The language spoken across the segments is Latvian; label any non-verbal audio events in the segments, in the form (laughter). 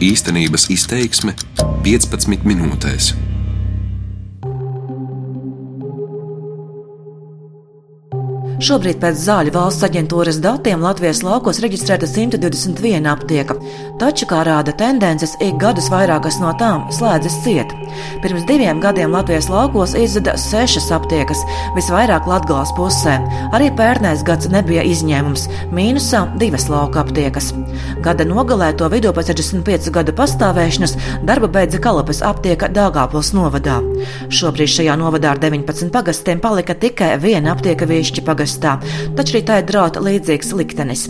Īstenības izteiksme 15 minūtēs. Šobrīd pēc zāļu valsts aģentūras datiem Latvijas laukos reģistrēta 121 aptieka, taču, kā rāda tendences, ik gadus vairākas no tām slēdzas ciet. Pirms diviem gadiem Latvijas laukos izzuda sešas aptiekas, visvairāk Latgales pusē. Arī pērnēs gads nebija izņēmums - mīnusā divas lauka aptiekas. Gada nogalē to vidū pēc 65 gadu pastāvēšanas darba beidza Kalapes aptieka Dāngāpils novadā. Šobrīd šajā novadā ar 19 pagastiem palika tikai viena aptieka viešķi pagastā taču arī tā ir drauta līdzīgs liktenis.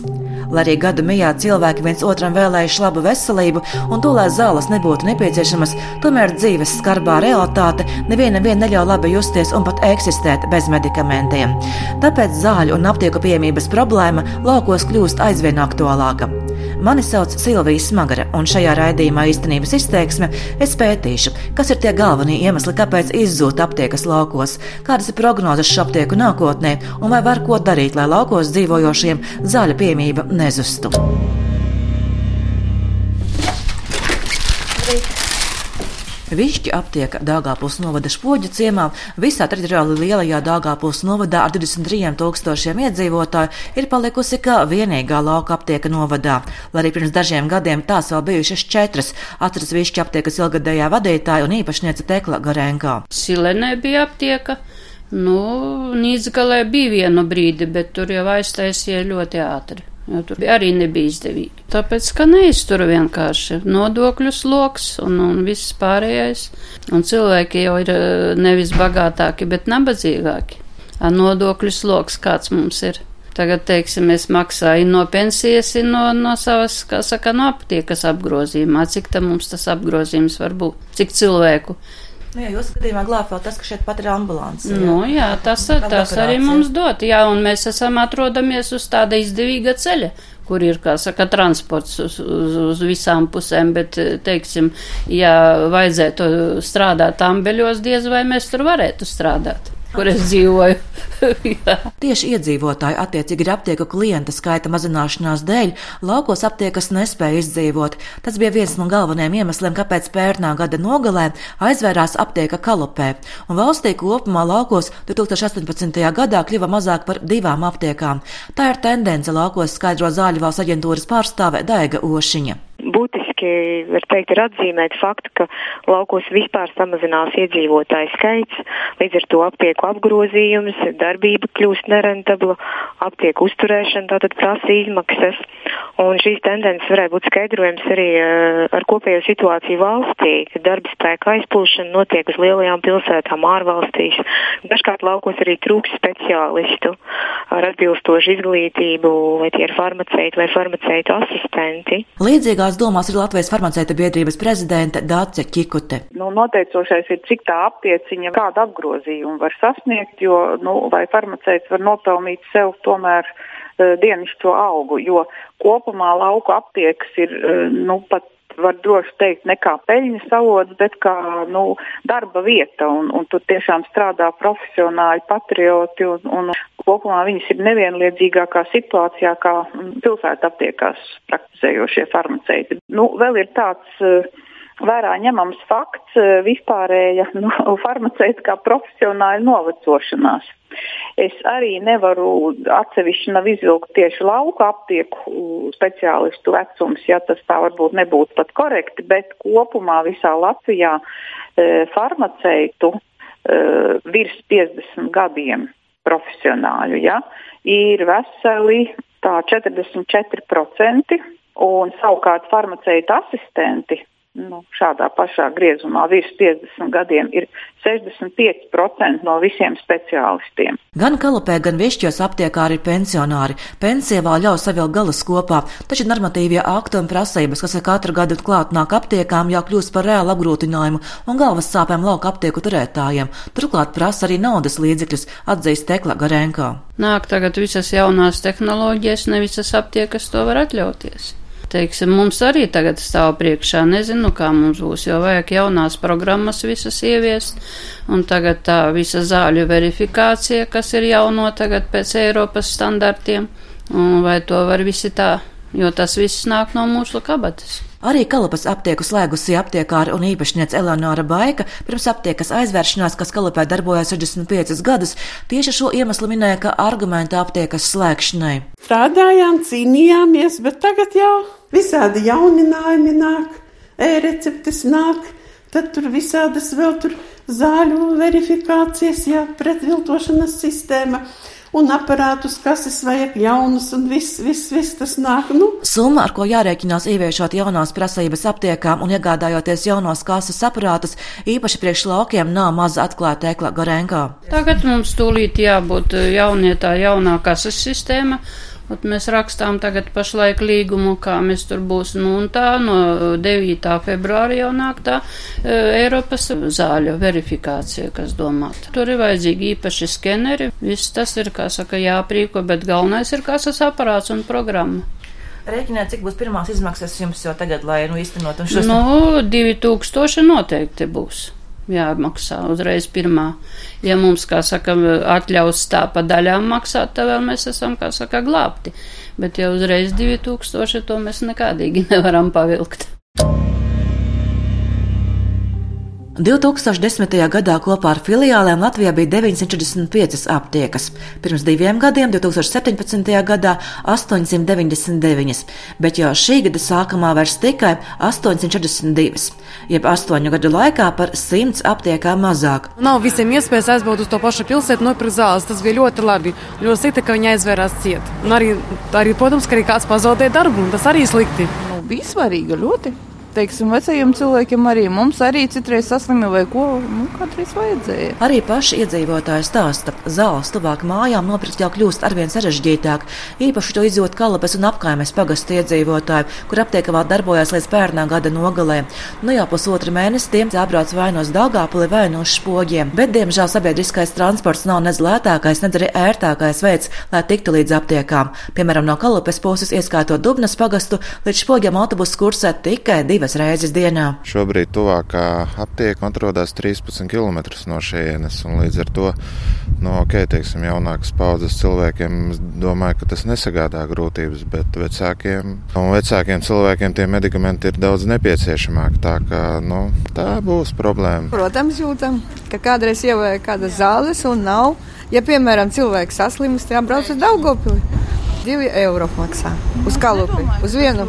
Lai arī gadu mijā cilvēki viens otram vēlējuši labu veselību un to, lai zāles nebūtu nepieciešamas, tomēr dzīves skarbā realitāte nevienam neļauj labi justies un pat eksistēt bez medikamentiem. Tāpēc zāļu un aptieku pieejamības problēma laukos kļūst aizvien aktuālāka. Mani sauc Silvija Smagara, un šajā raidījumā īstenības izteiksme es pētīšu, kas ir tie galvenie iemesli, kāpēc izzūd aptiekas laukos, kādas ir prognozes šo aptieku nākotnē, un vai var ko darīt, lai laukos dzīvojošiem zāļu piemība nezustu. Višķi aptieka Dāngāpils novada Špoģu ciemā. Visā teritoriāli lielajā Dāngāpils novadā ar 23 tūkstošiem iedzīvotāju ir palikusi kā vienīgā lauka aptieka novadā. Lai arī pirms dažiem gadiem tās vēl bijušas četras, atceras Višķi aptiekas ilgadējā vadītāja un īpašniece Tekla Garenko. Silenē bija aptieka. Nu, Nīdzgalē bija vienu brīdi, bet tur jau aiztaisīja ļoti ātri jo tur arī nebija izdevīgi. Tāpēc, ka neiztur vienkārši nodokļu sloks un, un viss pārējais, un cilvēki jau ir eh, nevis bagātāki, bet nabadzīgāki. Ar nodokļu sloks kāds mums ir. Tagad, teiksim, es maksāju no pensijas, no, no savas, kā saka, no aptiekas apgrozījumā. Cik tam mums tas apgrozījums var būt? Cik cilvēku? Nu, jā, jūs skatījumā glābj vēl tas, ka šeit pat ir ambulants. Jā. Nu, jā, tas, tas arī mums dot. Jā, un mēs esam atrodamies uz tāda izdevīga ceļa kur ir, kā saka, transports uz, uz, uz visām pusēm, bet, teiksim, ja vajadzētu strādāt ambeļos, diez vai mēs tur varētu strādāt kur es dzīvoju. (laughs) Tieši iedzīvotāju attiecīgi ir aptieku klienta skaita mazināšanās dēļ, laukos aptiekas nespēja izdzīvot. Tas bija viens no galvenajiem iemesliem, kāpēc pērnā gada nogalē aizvērās aptieka kalopē, un valstī kopumā laukos 2018. gadā kļuva mazāk par divām aptiekām. Tā ir tendence laukos skaidro zāļu valsts aģentūras pārstāve Daiga Ošiņa būtiski, var teikt, ir atzīmēt faktu, ka laukos vispār samazinās iedzīvotāju skaits, līdz ar to aptieku apgrozījums, darbība kļūst nerentabla, aptieku uzturēšana tātad prasa izmaksas, un šīs tendences varētu būt skaidrojums arī uh, ar kopējo situāciju valstī, ka darba spēka aizplūšana notiek uz lielajām pilsētām ārvalstīs. Dažkārt laukos arī trūks speciālistu ar atbilstošu izglītību, vai tie ir farmaceiti vai farmaceitu asistenti. Līdzīgās domās ir Latvijas farmaceita biedrības prezidente Dāce Čikute. Nu, noteicošais ir, cik tā aptieciņa kādu apgrozījumu var sasniegt, jo, nu, vai farmaceits var nopelnīt sev tomēr uh, dienišķo algu, jo kopumā lauku aptiekas ir, uh, nu, pat var droši teikt, ne kā peļņas avots, bet kā nu, darba vieta. Un, un tur tiešām strādā profesionāļi, patrioti, un, un kopumā viņas ir nevienlīdzīgākā situācijā kā pilsēta aptiekās praktizējošie farmaceiti. Nu, vēl ir tāds uh, vērā ņemams fakts eh, vispārēja (laughs) nu, farmaceita profesionāla novecošanās. Es arī nevaru atsevišķi nav izvilkt tieši lauka aptieku speciālistu vecums, ja tas tā varbūt nebūtu pat korekti, bet kopumā visā Latvijā e, farmaceitu e, virs 50 gadiem profesionāļu ja, ir veseli tā 44%, un savukārt farmaceitu asistenti nu, šādā pašā griezumā virs 50 gadiem ir 65% no visiem speciālistiem. Gan kalopē, gan viešķos aptiekāri ir pensionāri. Pensija vēl ļauj savilkt galas kopā, taču normatīvie akti un prasības, kas ir katru gadu klāt nāk aptiekām, jau kļūst par reālu apgrūtinājumu un galvas sāpēm lauka aptieku turētājiem. Turklāt prasa arī naudas līdzekļus, atzīst Tekla Garenko. Nāk tagad visas jaunās tehnoloģijas, ne visas aptiekas to var atļauties teiksim, mums arī tagad stāv priekšā, nezinu, kā mums būs, jo vajag jaunās programmas visas ieviest, un tagad tā visa zāļu verifikācija, kas ir jauno tagad pēc Eiropas standartiem, un vai to var visi tā jo tas viss nāk no mūsu kabatas. Arī Kalapas aptieku slēgusī aptiekāra un īpašniece Eleonora Baika pirms aptiekas aizvēršanās, kas Kalapē darbojās 65 gadus, tieši šo iemeslu minēja, ka argumenta aptiekas slēgšanai. Strādājām, cīnījāmies, bet tagad jau visādi jauninājumi nāk, e-receptes nāk, tad tur visādas vēl tur zāļu verifikācijas, jā, pretviltošanas sistēma un aparātus, kas es vajag jaunus, un viss, viss, viss tas nāk. Nu. Summa, ar ko jārēķinās ieviešot jaunās prasības aptiekām un iegādājoties jaunos kases aparātus, īpaši priekš laukiem, nav maza atklāta ekla Garenkā. Tagad mums tūlīt jābūt jaunietā jaunā kases sistēma Ot mēs rakstām tagad pašlaik līgumu, kā mēs tur būsim, un tā no 9. februāra jau nāk tā e, Eiropas zāļu verifikācija, kas domāta. Tur ir vajadzīgi īpaši skeneri, viss tas ir, kā saka, jāprīko, bet galvenais ir kasas aparāts un programma. Rēķināt, cik būs pirmās izmaksas jums jau tagad, lai nu īstenot un šos? Nu, 2000 noteikti būs jāmaksā uzreiz pirmā. Ja mums, kā saka, atļaus tā pa daļām maksāt, tad vēl mēs esam, kā saka, glābti. Bet ja uzreiz 2000, to mēs nekādīgi (laughs) nevaram pavilkt. 2010. gadā kopā ar filiālēm Latvijā bija 945 aptiekas, pirms diviem gadiem, 2017. gadā, 899, bet jau šī gada sākumā vairs tikai 842, jeb astoņu gadu laikā par 100 aptiekām mazāk. Nav visiem iespējas aizbraukt uz to pašu pilsētu, nopirkt zāles. Tas bija ļoti labi. Ļoti slikti, ka viņi aizvērās ciet. Un arī, arī, protams, ka arī kāds pazaudēja darbu, un tas arī slikti. Nu, bija svarīgi ļoti teiksim, vecajiem cilvēkiem arī mums arī citreiz saslimi vai ko, nu, kādreiz vajadzēja. Arī paši iedzīvotāji stāsta, zāles tuvāk mājām nopirkt jau kļūst arvien sarežģītāk. Īpaši to izjūt Kalabas un apkaimes pagastu iedzīvotāji, kur aptieka vēl darbojās līdz pērnā gada nogalē. Nu jau pusotru mēnesi tiem jābrauc vai no Dāngāpuli vai no Špogiem, bet, diemžēl, sabiedriskais transports nav nec lētākais, nec arī ērtākais veids, lai tiktu līdz aptiekām. Piemēram, no Kalabas puses ieskaitot Dubnas pagastu, līdz Špogiem autobusu kursē tikai divi divas reizes dienā. Šobrīd tuvākā aptieka atrodas 13 km no šejienes, un līdz ar to no, okay, teiksim, jaunākas paudzes cilvēkiem domāju, ka tas nesagādā grūtības, bet vecākiem un vecākiem cilvēkiem tie medikamenti ir daudz nepieciešamāki. Tā, kā, nu, tā būs problēma. Protams, jūtam, ka kādreiz vajag kādas zāles un nav. Ja, piemēram, cilvēks saslimst, jābrauc uz Daugopili. 2 eiro maksā uz kalupi. Uz vienu,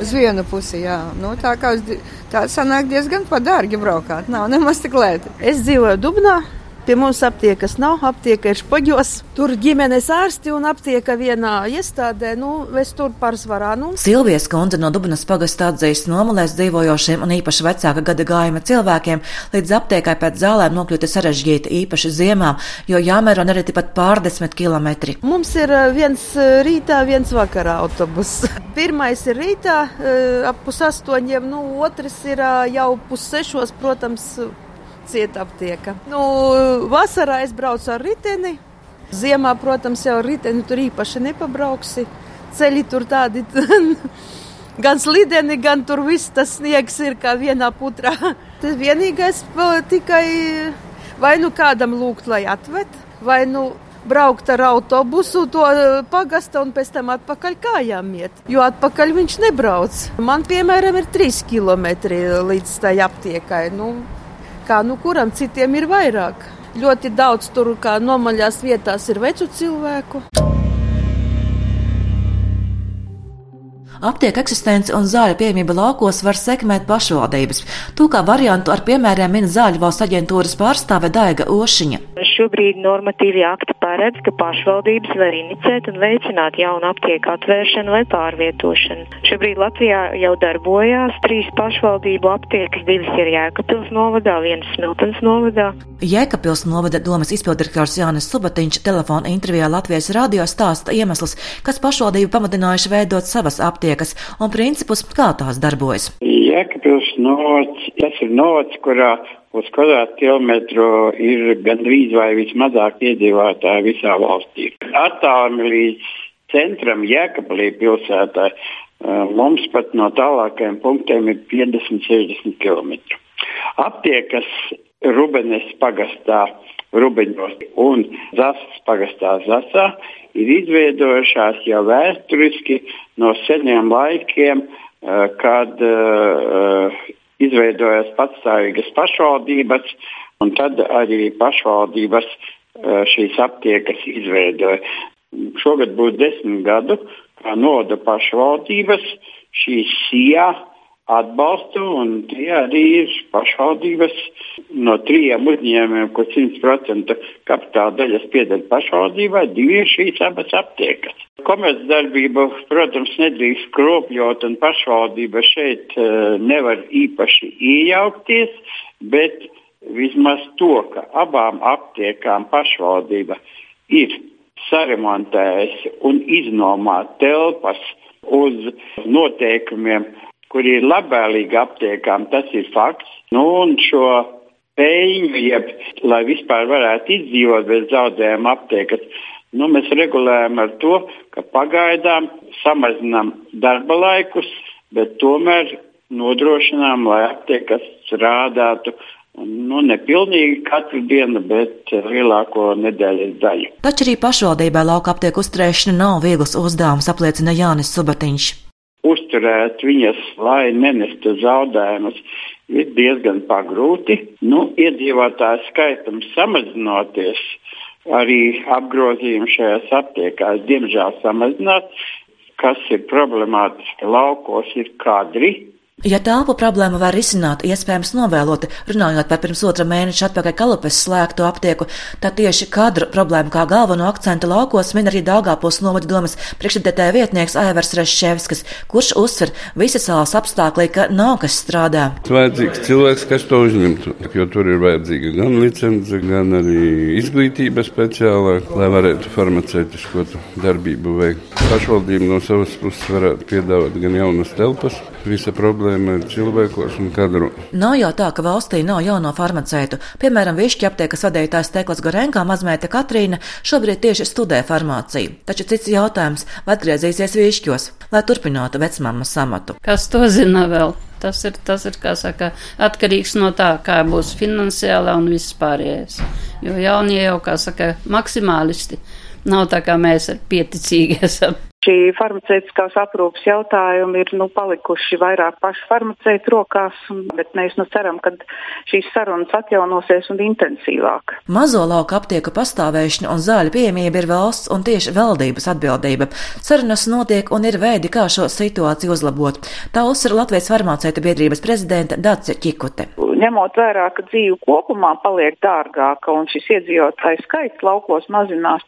uz vienu pusi, jā. Nu, tā kā uz, tā sanāk diezgan padārgi braukāt. Nav nemaz tik lēti. Es dzīvoju Dubnā. Pie mums aptiekas nav, aptieka ir špoģos. Tur ģimenes ārsti un aptieka vienā iestādē. Nu, es tur pārsvarā. Nu. Silvijas kundze no Dubnas pagasta atzīst nomalēs dzīvojošiem un īpaši vecāka gada gājuma cilvēkiem līdz aptiekai pēc zālēm nokļūt sarežģīti, īpaši ziemā, jo jāmēro arī pat pārdesmit kilometri. Mums ir eh, viens eh, rītā, viens vakarā autobus. (laughs) Pirmais ir rītā eh, ap pusastoņiem, nu, otrs ir jau pussešos, protams, cieta aptieka. Nu, vasarā es braucu ar riteni. Ziemā, protams, jau ar riteni tur īpaši nepabrauksi. Ceļi tur tādi (laughs) gan slideni, gan tur viss tas sniegs ir kā vienā putrā. (laughs) Tas vienīgais tikai vai nu kādam lūgt, lai atved, vai nu braukt ar autobusu, to pagasta un pēc tam atpakaļ kājām iet. Jo atpakaļ viņš nebrauc. Man, piemēram, ir trīs kilometri līdz tai aptiekai. Nu, kā nu kuram citiem ir vairāk. Ļoti daudz tur, kā nomaļās vietās, ir vecu cilvēku. Aptiek eksistenci un zāļu pieejamība laukos var sekmēt pašvaldības. To kā variantu ar piemēriem min zāļu valsts aģentūras pārstāve Daiga Ošiņa. Šobrīd normatīvi akti paredz, ka pašvaldības var inicēt un veicināt jaunu aptieku atvēršanu vai pārvietošanu. Šobrīd Latvijā jau darbojās trīs pašvaldību aptiekas, divas ir Jēkabpils novadā, viena Smiltens novadā. Jēkabpils novada domas izpildirektors Jānis Subatiņš telefona intervijā Latvijas radio stāsta iemeslus, kas pašvaldību pamudinājuši veidot savas aptiekas un principus, kā tās darbojas. Jēkabils novads, tas ir novads, kurā uz kvadrātkilometru ir gandrīz vai vismazāk iedzīvotāji visā valstī. Attālumi līdz centram Jēkabilī pilsētā mums pat no tālākajiem punktiem ir 50-60 km. Aptiekas Rubenes pagastā Rubeņos un Zasas pagastā Zasā ir izveidojušās jau vēsturiski no seniem laikiem, uh, kad uh, izveidojas patstāvīgas pašvaldības, un tad arī pašvaldības šīs aptiekas izveidoja. Šogad būs desmit gadu, kā noda pašvaldības šīs sijā atbalstu, un tie arī ir pašvaldības no trījiem uzņēmumiem, kur 100% kapitāla daļas pieder pašvaldībai, divi ir šīs abas aptiekas. Komercdarbība, protams, nedrīkst kropļot, un pašvaldība šeit uh, nevar īpaši iejaukties, bet vismaz to, ka abām aptiekām pašvaldība ir saremontējusi un iznomāta telpas uz noteikumiem, kuri ir labvēlīgi aptiekām, tas ir fakts. Nu, un šo peļņu, jeb, lai vispār varētu izdzīvot bez zaudējuma aptiekas, nu, mēs regulējam ar to, ka pagaidām samazinām darba laikus, bet tomēr nodrošinām, lai aptiekas strādātu Nu, nepilnīgi katru dienu, bet lielāko nedēļas daļu. Taču arī pašvaldībai lauka aptieku uzturēšana nav viegls uzdevums, apliecina Jānis Subatiņš. Uzturēt viņas, lai nenestu zaudējumus, ir diezgan pagrūti. Nu, iedzīvotāju skaitam samazinoties, arī apgrozījumi šajās aptiekās diemžēl samazinās. Kas ir problemātiski laukos, ir kadri, Ja telpu problēmu var risināt, iespējams novēloti, runājot par pirms otra mēneša atpakaļ kalupes slēgto aptieku, tad tieši kadru problēmu kā galveno akcentu laukos min arī Dāngāpils novada domas priekšredētāja vietnieks Aivars Reščevskis, kurš uzsver visi salas apstākļi, ka nav kas strādā. Vajadzīgs cilvēks, kas to uzņemtu, jo tur ir vajadzīga gan licence, gan arī izglītība speciālā, lai varētu farmaceitisko darbību veikt. Pašvaldība no savas puses varētu piedāvāt gan jaunas telpas, visa problēma problēma ir cilvēkos un kadru. Nav jau tā, ka valstī nav jauno farmaceitu. Piemēram, Višķi aptiekas vadītājs Teklas Gorenkā mazmeita Katrīna šobrīd tieši studē farmāciju. Taču cits jautājums, vai atgriezīsies Višķos, lai turpinātu vecmāmas amatu. Kas to zina vēl? Tas ir, tas ir saka, atkarīgs no tā, kā būs finansiāli un viss pārējais. Jo jaunie jau, kā saka, maksimālisti. Nav tā kā mēs ar pieticīgi esam. Šī farmaceitiskās aprūpas jautājumi ir nu, palikuši vairāk pašu farmaceitu rokās, bet mēs nu, ceram, ka šīs sarunas atjaunosies un intensīvāk. Mazo lauku aptieku pastāvēšana un zāļu pieejamība ir valsts un tieši valdības atbildība. Sarunas notiek un ir veidi, kā šo situāciju uzlabot. Tā uzsver Latvijas farmaceitu biedrības prezidenta Dace Čikute. Ņemot vērā, ka dzīve kopumā paliek dārgāka un šis iedzīvotāju skaits laukos mazinās,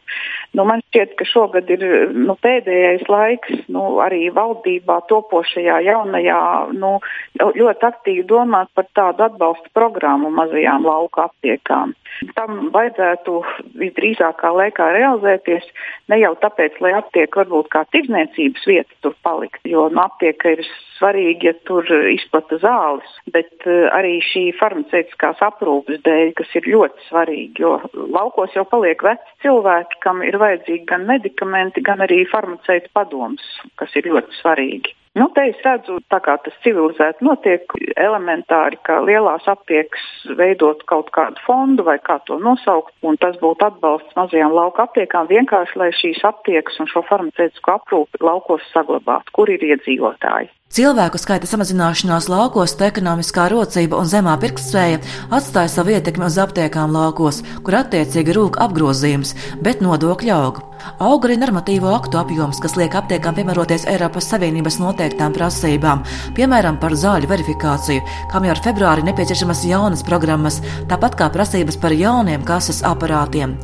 nu, man šķiet, ka šogad ir nu, pēdējais laiks nu, arī valdībā topošajā jaunajā nu, ļoti aktīvi domāt par tādu atbalsta programmu mazajām lauka aptiekām. Tam vajadzētu visdrīzākā laikā realizēties ne jau tāpēc, lai aptiek varbūt kā tirdzniecības vieta tur palikt, jo nu, aptieka ir svarīgi, ja tur izplata zāles, bet uh, arī šī farmaceitiskās aprūpes dēļ, kas ir ļoti svarīgi, jo laukos jau paliek veci cilvēki, kam ir vajadzīgi gan medikamenti, gan arī farmaceitiskās ārsteitu padomus, kas ir ļoti svarīgi. Nu, te es redzu, kā tas civilizēti notiek, elementāri, ka lielās aptiekas veidot kaut kādu fondu vai kā to nosaukt, un tas būtu atbalsts mazajām lauka aptiekām vienkārši, lai šīs aptiekas un šo farmaceitisko aprūpi laukos saglabātu, kur ir iedzīvotāji. Cilvēku skaita samazināšanās laukos, ekonomiskā rocība un zemā pirktspēja atstāja savu ietekmi uz aptiekām laukos, kur attiecīgi rūk apgrozījums, bet nodokļu aug. Aug arī normatīvo aktu apjoms, kas liek aptiekām piemēroties Eiropas Savienības noteiktām prasībām, piemēram, par zāļu verifikāciju, kam jau ar februāri nepieciešamas jaunas programmas, tāpat kā prasības par jauniem kases aparātiem.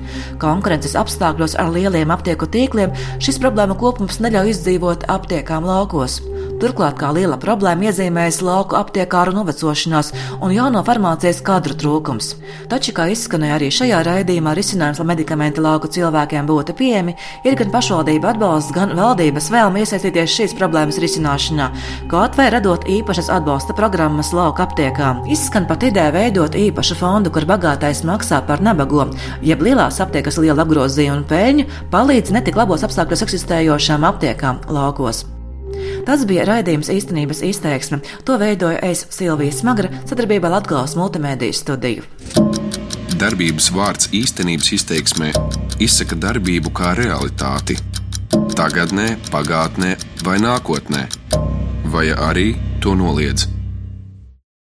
Konkurences apstākļos ar lieliem aptieku tīkliem šis problēma kopums neļauj izdzīvot aptiekām laukos. Turklāt kā liela problēma iezīmējas lauku aptiekāru novecošanās un jauno farmācijas kadru trūkums. Taču, kā izskanēja arī šajā raidījumā, risinājums, lai medikamenti lauku cilvēkiem būtu pieejami, ir gan pašvaldība atbalsts, gan valdības vēlme iesaistīties šīs problēmas risināšanā, kaut vai radot īpašas atbalsta programmas lauku aptiekām. Izskan pat ideja veidot īpašu fondu, kur bagātais maksā par nabago, jeb lielās aptiekas liela apgrozījuma un peļņu palīdz netik labos apstākļos eksistējošām aptiekām laukos. Tas bija raidījums īstenības izteiksme. To veidoja es Silvija Smagra sadarbībā Latgales multimediju studiju. Darbības vārds īstenības izteiksmē izsaka darbību kā realitāti. Tagatnē, pagātnē vai nākotnē, vai arī to noliedz.